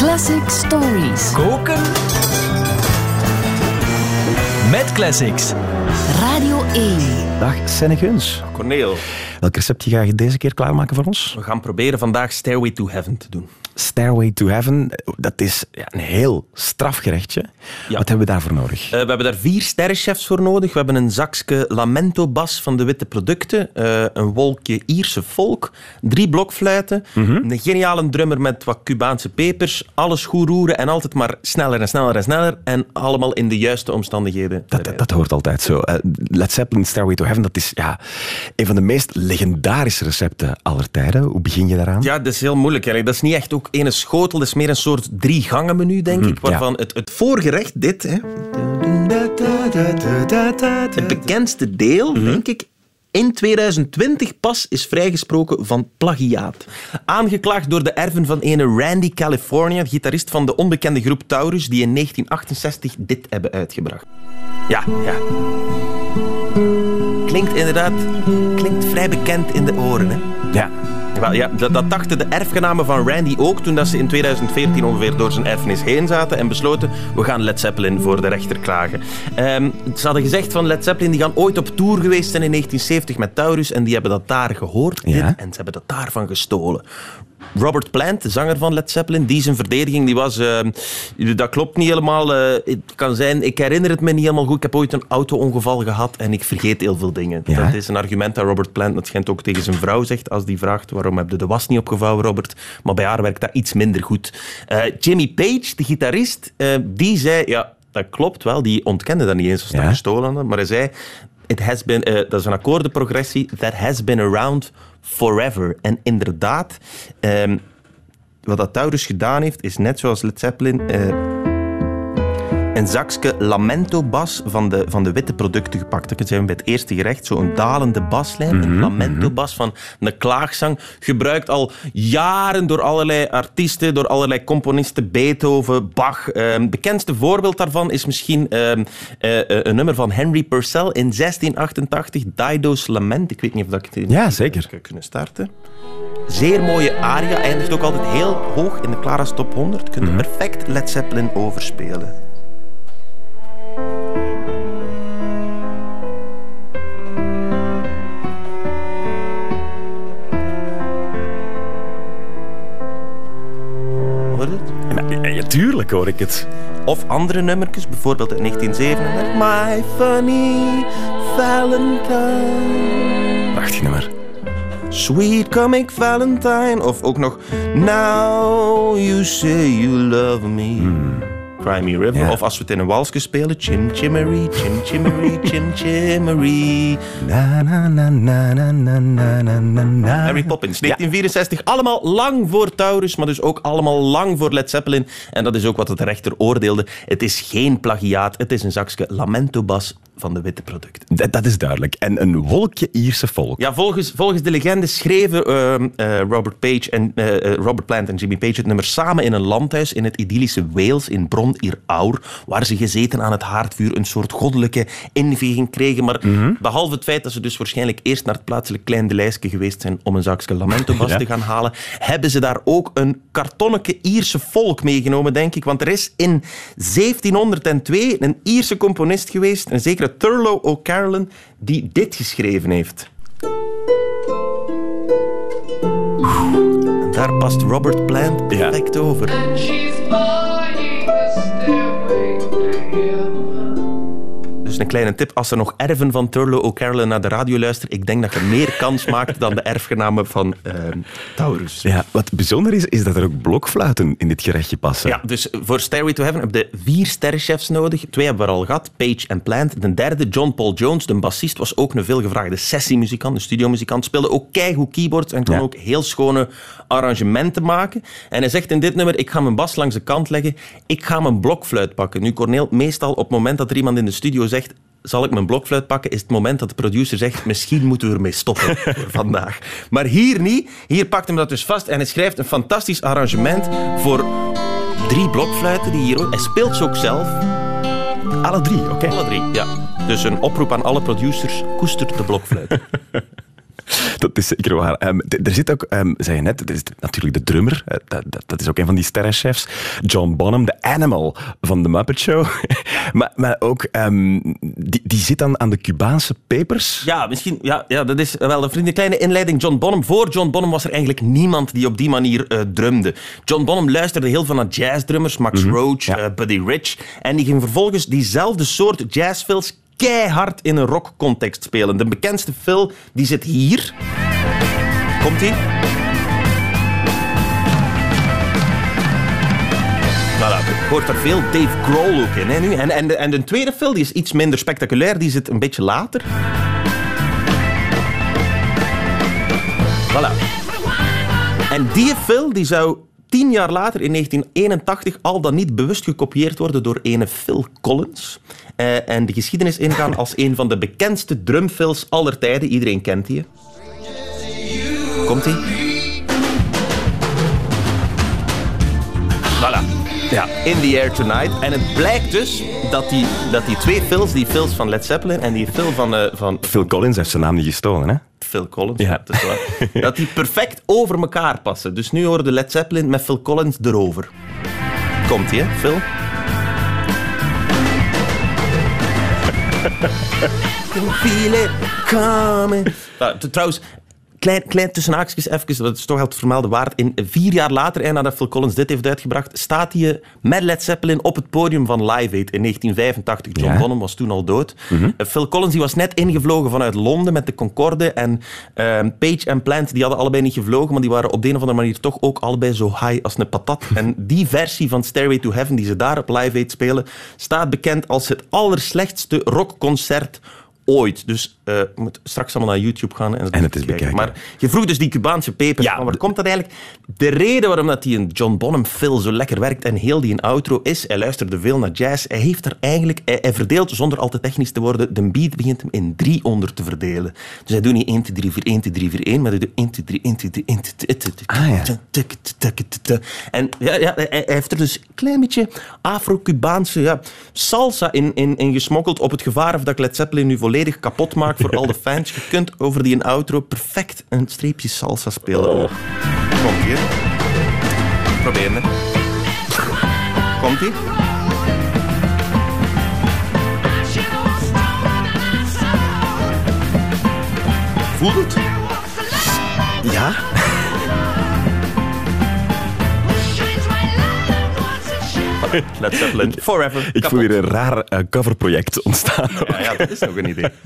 Classic Stories. Koken met classics. Radio 1. Dag, Senne Guns. Corneel, Welk receptje ga je deze keer klaarmaken voor ons? we gaan proberen vandaag Stairway to Heaven te doen. Stairway to Heaven, dat is ja, een heel strafgerechtje. Wat hebben we daarvoor nodig? Eh, we hebben daar vier sterrenchefs voor nodig. We hebben een zakje lamento-bas van de witte producten, eh, een wolkje Ierse volk, drie blokfluiten, een geniale drummer met wat Cubaanse pepers, alles goed roeren en altijd maar sneller en sneller en sneller en allemaal in de juiste omstandigheden. Dat, dat, dat hoort altijd zo. Eh, Led Zeppelin Stairway to Heaven, dat is ja, een van de meest legendarische recepten aller tijden. Hoe begin je daaraan? Ja, dat is heel moeilijk. eigenlijk. Dat is niet echt ook ene schotel, dat is meer een soort drie gangen menu, denk ik. Waarvan het, het voorgerecht, dit, hè, het bekendste deel, denk ik, in 2020 pas is vrijgesproken van plagiaat. Aangeklaagd door de erven van ene Randy California, gitarist van de onbekende groep Taurus, die in 1968 dit hebben uitgebracht. Ja, ja. Klinkt inderdaad klinkt vrij bekend in de oren, hè? Ja. Wel, ja, dat, dat dachten de erfgenamen van Randy ook toen dat ze in 2014 ongeveer door zijn erfenis heen zaten en besloten, we gaan Led Zeppelin voor de rechter klagen. Ehm, ze hadden gezegd van Led Zeppelin, die gaan ooit op tour geweest zijn in 1970 met Taurus en die hebben dat daar gehoord Ja. en ze hebben dat daarvan gestolen. Robert Plant, de zanger van Led Zeppelin, die zijn verdediging, die was... ehm, dat klopt niet helemaal. eh, het kan zijn, ik herinner het me niet helemaal goed. Ik heb ooit een auto-ongeval gehad en ik vergeet heel veel dingen. Ja. Dat is een argument dat Robert Plant, dat schijnt ook tegen zijn vrouw zegt, als die vraagt waarom heb je de was niet opgevouwen, Robert. Maar bij haar werkt dat iets minder goed. Eh, Jimmy Page, de gitarist, eh, die zei... Ja, dat klopt wel. Die ontkende dat niet eens als dat Ja. gestolen hadden. Maar hij zei... It has been, eh, dat is een akkoordenprogressie that has been around forever. En inderdaad, ehm, wat dat Taurus gedaan heeft, is net zoals Led Zeppelin... eh, een zakje lamento-bas van de, van de witte producten gepakt. Dat zijn we bij het eerste gerecht. Zo'n dalende baslijn, een lamento-bas van een klaagzang. Gebruikt al jaren door allerlei artiesten, door allerlei componisten. Beethoven, Bach. Ehm, bekendste voorbeeld daarvan is misschien ehm, eh, eh, een nummer van Henry Purcell in 1688, Dido's Lament. Ik weet niet of dat ik het Ja, zeker. kan kunnen starten. Zeer mooie aria. Eindigt ook altijd heel hoog in de Clara's Top 100. Kunt perfect Led Zeppelin overspelen. Hoor ik het. Of andere nummertjes, bijvoorbeeld uit 1937. My funny Valentine. Prachtig nummer. Sweet comic Valentine. Of ook nog Now you say you love me. Cry Crimey River. Ja. Of als we het in een walsje spelen, Chim Chimmery, Chim Chimmery, Chim Chimmery. Harry Poppins, 1964. Ja. Allemaal lang voor Taurus, maar dus ook allemaal lang voor Led Zeppelin. En dat is ook wat het rechter oordeelde. Het is geen plagiaat, het is een zakje Lamento Bas van de witte producten. Dat, dat is duidelijk. En een wolkje Ierse volk. Ja, volgens, volgens de legende schreven ehm, eh, Robert, Page en, eh, eh, Robert Plant en Jimmy Page het nummer samen in een landhuis in het idyllische Wales in Bron ir Aur, waar ze gezeten aan het haardvuur een soort goddelijke inviging kregen. Maar behalve het feit dat ze dus waarschijnlijk eerst naar het plaatselijk Klein de geweest zijn om een zakje lamentobas Ja. te gaan halen, hebben ze daar ook een kartonneke Ierse volk meegenomen, denk ik. Want er is in 1702 een Ierse componist geweest, een zekere Thurlow O'Carolan, die dit geschreven heeft. En daar past Robert Plant perfect over. Een kleine tip, als er nog erven van Thurlow O'Carolan naar de radio luisteren, ik denk dat je meer kans maakt dan de erfgenamen van ehm, Taurus. Ja, wat bijzonder is, is dat er ook blokfluiten in dit gerechtje passen. Ja, dus voor Stairway to Heaven heb je vier sterrenchefs nodig. Twee hebben we al gehad, Page en Plant. De derde, John Paul Jones, de bassist, was ook een veelgevraagde sessiemuzikant, een studiomuzikant. Speelde ook keigoed keyboards en kon Ja. ook heel schone arrangementen maken. En hij zegt in dit nummer, ik ga mijn bas langs de kant leggen, ik ga mijn blokfluit pakken. Nu, Corneel, meestal op het moment dat er iemand in de studio zegt, zal ik mijn blokfluit pakken, is het moment dat de producer zegt, misschien moeten we ermee stoppen voor vandaag. Maar hier niet. Hier pakt hem dat dus vast en hij schrijft een fantastisch arrangement voor drie blokfluiten die hier ook... Hij speelt ze ook zelf. Alle drie, oké. Alle drie, ja. Dus een oproep aan alle producers, koester de blokfluit. Dat is zeker waar. D- er zit ook, ehm, zei je net, er is natuurlijk de drummer. Dat, dat, dat is ook een van die sterrenchefs. John Bonham, de animal van de Muppet Show. maar, maar ook, ehm, die, die zit dan aan de Cubaanse pepers. Ja, misschien. Ja, ja, dat is wel een vriendin. kleine inleiding. John Bonham. Voor John Bonham was er eigenlijk niemand die op die manier eh, drumde. John Bonham luisterde heel veel naar jazzdrummers, Max Roach, ja. eh, Buddy Rich. En die ging vervolgens diezelfde soort jazzfills keihard in een rockcontext spelen. De bekendste fill die zit hier. Komt-ie? Voilà, hoort er veel Dave Grohl ook in. Nu. En, en, en de tweede fill die is iets minder spectaculair. Die zit een beetje later. Voilà. En die fill die zou tien jaar later, in 1981, al dan niet bewust gekopieerd worden door ene Phil Collins. Eh, en de geschiedenis ingaan als een van de bekendste drumfills aller tijden. Iedereen kent die. Komt-ie? Voilà. Ja, In the Air Tonight. En het blijkt dus dat die, dat die twee fills, die fills van Led Zeppelin en die film van, eh, van Phil Collins heeft zijn naam niet gestolen, hè? Phil Collins, Ja. dat is waar, dat die perfect over elkaar passen. Dus nu horen de Led Zeppelin met Phil Collins erover. Komt ie, hè, Phil? feel it coming. Nou, t- trouwens, klein, klein tussen haakjes even, dat is toch al het vermelden waard. In vier jaar later, en nadat Phil Collins dit heeft uitgebracht, staat hij met Led Zeppelin op het podium van Live Aid in 1985. John Ja. Bonham was toen al dood. Eh, Phil Collins die was net ingevlogen vanuit Londen met de Concorde. En ehm, Page en Plant die hadden allebei niet gevlogen, maar die waren op de een of andere manier toch ook allebei zo high als een patat. En die versie van Stairway to Heaven die ze daar op Live Aid spelen, staat bekend als het allerslechtste rockconcert ooit. Dus eh, je moet straks allemaal naar YouTube gaan en, En het is bekijken. Maar je vroeg dus die Cubaanse peper. Ja, waar komt dat eigenlijk? De reden waarom dat die een John Bonham Phil zo lekker werkt en heel die een outro is, hij luisterde veel naar jazz. Hij heeft er eigenlijk, hij, hij verdeelt zonder al te technisch te worden, de beat begint hem in drie onder te verdelen. Dus hij doet niet 1, 2, 3, 4, 1, 2, 3, 4, 1, maar hij doet 1, 2, 3, 1, 2, 3, 1, 2, 3, Ah, ja. En ja, ja, hij, hij heeft er dus een klein beetje Afro-Cubaanse ja, salsa in, in, in gesmokkeld op het gevaar of dat ik Led Zeppelin nu volledig kapot maak voor al de fans. Je kunt over die outro perfect een streepje salsa spelen. Komt hier. Probeer het. Komt ie? Voelt het? Ja? Led Zeppelin. Forever. Ik voel hier een raar eh, coverproject ontstaan. Ja, ja, dat is nog een idee.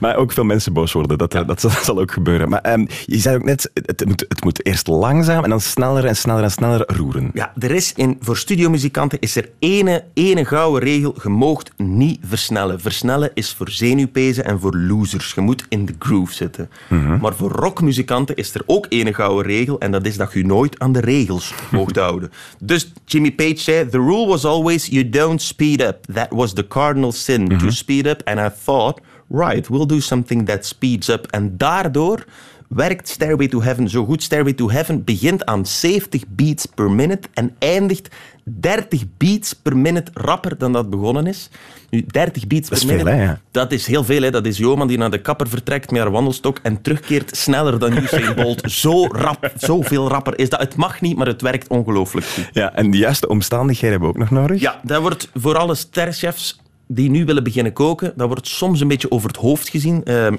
Maar ook veel mensen boos worden. Dat, eh, dat, zal, ook gebeuren. Maar ehm, je zei ook net, het, moet, het moet eerst langzaam en dan sneller en sneller en sneller roeren. Ja, er is in, voor studiomuzikanten is er ene, ene gouden regel. Je moogt niet versnellen. Versnellen is voor zenuwpezen en voor losers. Je moet in de groove zitten. Maar voor rockmuzikanten is er ook ene gouden regel. En dat is dat je nooit aan de regels moogt houden. Dus Jimmy Page zei... The rule was always you don't speed up. That was the cardinal sin, to mm-hmm. speed up. And I thought, right, we'll do something that speeds up. En daardoor werkt Stairway to Heaven zo goed. Stairway to Heaven begint aan 70 beats per minute en eindigt 30 beats per minute rapper dan dat begonnen is. Nu, 30 beats per veel, minute, hè, ja. dat is heel veel. Hè. Dat is Joman die naar de kapper vertrekt met haar wandelstok en terugkeert sneller dan Usain Bolt. Zo rap, zoveel rapper is dat. Het mag niet, maar het werkt ongelooflijk goed. Ja, en de juiste omstandigheden hebben we ook nog nodig. Ja, dat wordt voor alle sterrenchefs die nu willen beginnen koken, dat wordt soms een beetje over het hoofd gezien. Ehm,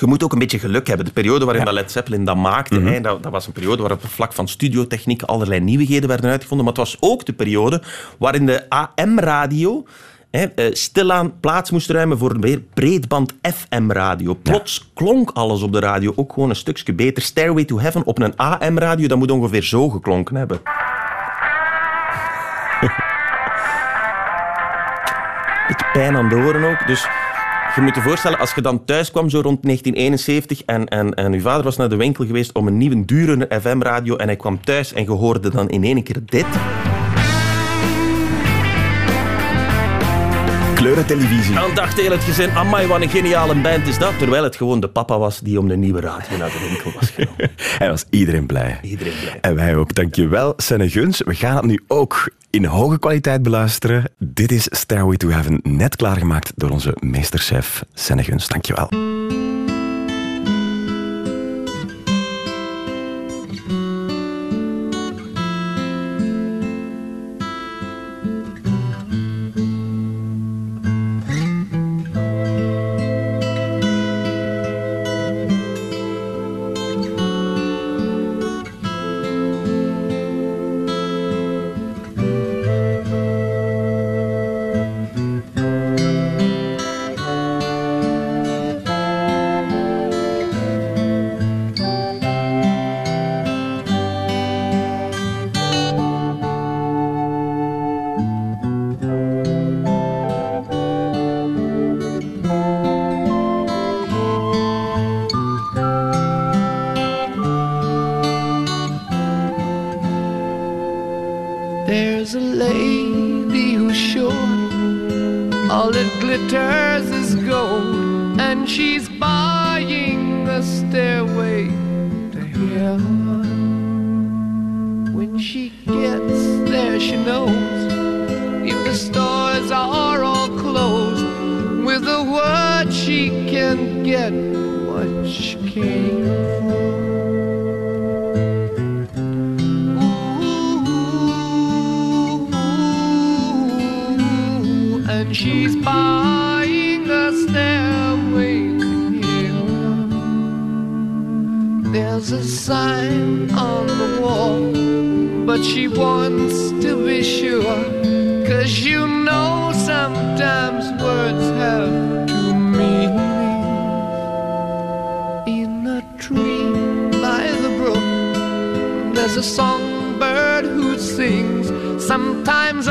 je moet ook een beetje geluk hebben. De periode waarin dat Led Zeppelin dat maakte, hè, dat, dat was een periode waar op het vlak van studiotechniek allerlei nieuwigheden werden uitgevonden. Maar het was ook de periode waarin de AM-radio eh, stilaan plaats moest ruimen voor weer breedband FM-radio. Plots klonk alles op de radio ook gewoon een stukje beter. Stairway to Heaven op een AM-radio, dat moet ongeveer zo geklonken hebben. beetje pijn aan de oren ook. Dus je moet je voorstellen, als je dan thuis kwam zo rond 1971 en, en, en je vader was naar de winkel geweest om een nieuwe dure FM-radio en hij kwam thuis en je hoorde dan in één keer dit. Kleurentelevisie. Dan dacht heel het gezin, amai, wat een geniale band is dat. Terwijl het gewoon de papa was die om de nieuwe radio naar de winkel was genomen. En was iedereen blij. Iedereen blij. En wij ook. Dankjewel, Senne Guns. We gaan het nu ook in hoge kwaliteit beluisteren. Dit is Stairway to Heaven, net klaargemaakt door onze meesterchef Senne Guns. Dankjewel. All it glitters is gold, and she's buying a stairway to heaven. When she gets there, she knows if the stores are all closed, with a word she can get what she came for. She's buying a stairway to heaven. There's a sign on the wall, but she wants to be sure. Cause you know sometimes words have to meanings. In a tree by the brook, there's a songbird who sings sometimes.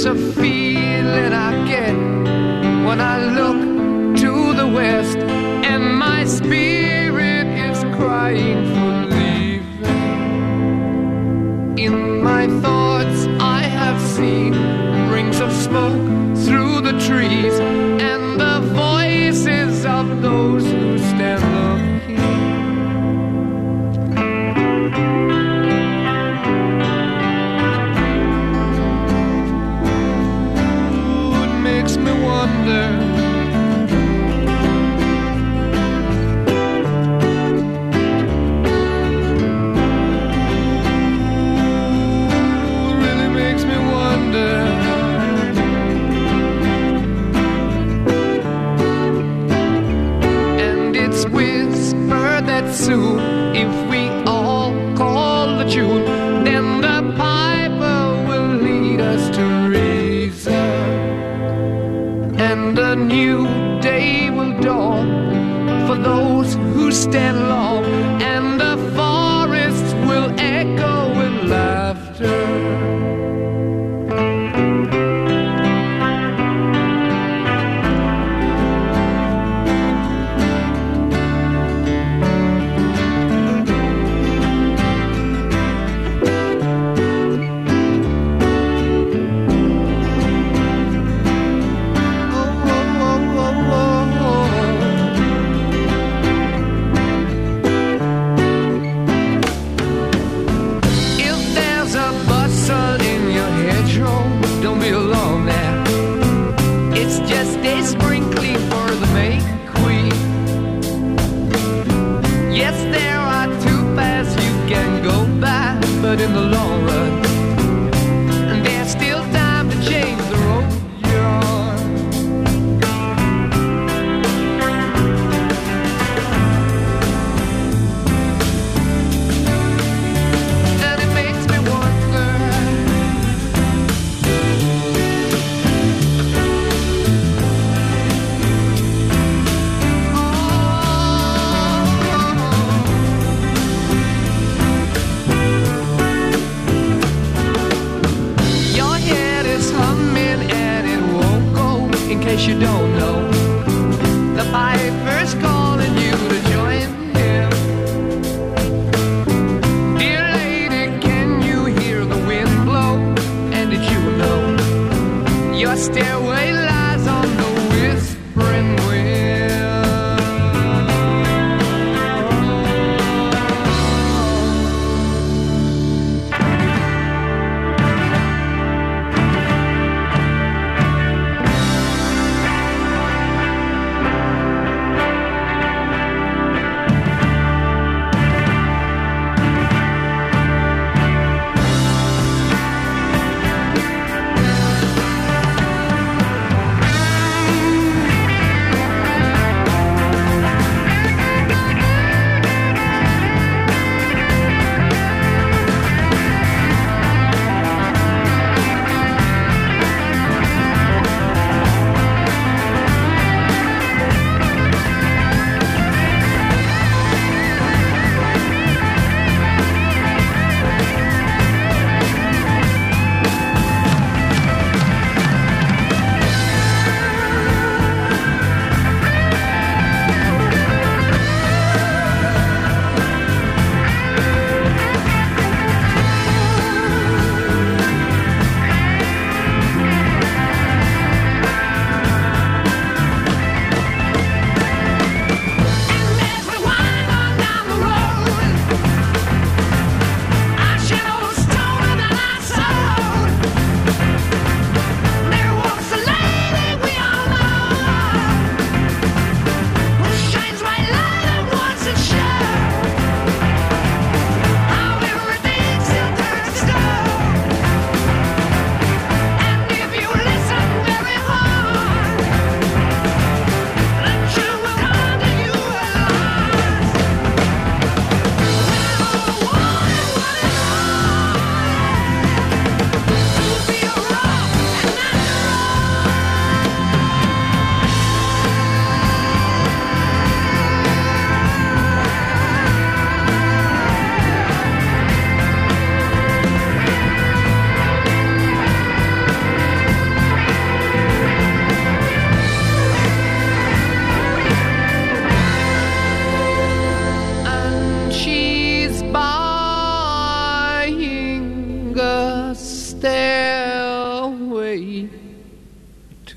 It's a feeling I get when I look to the west.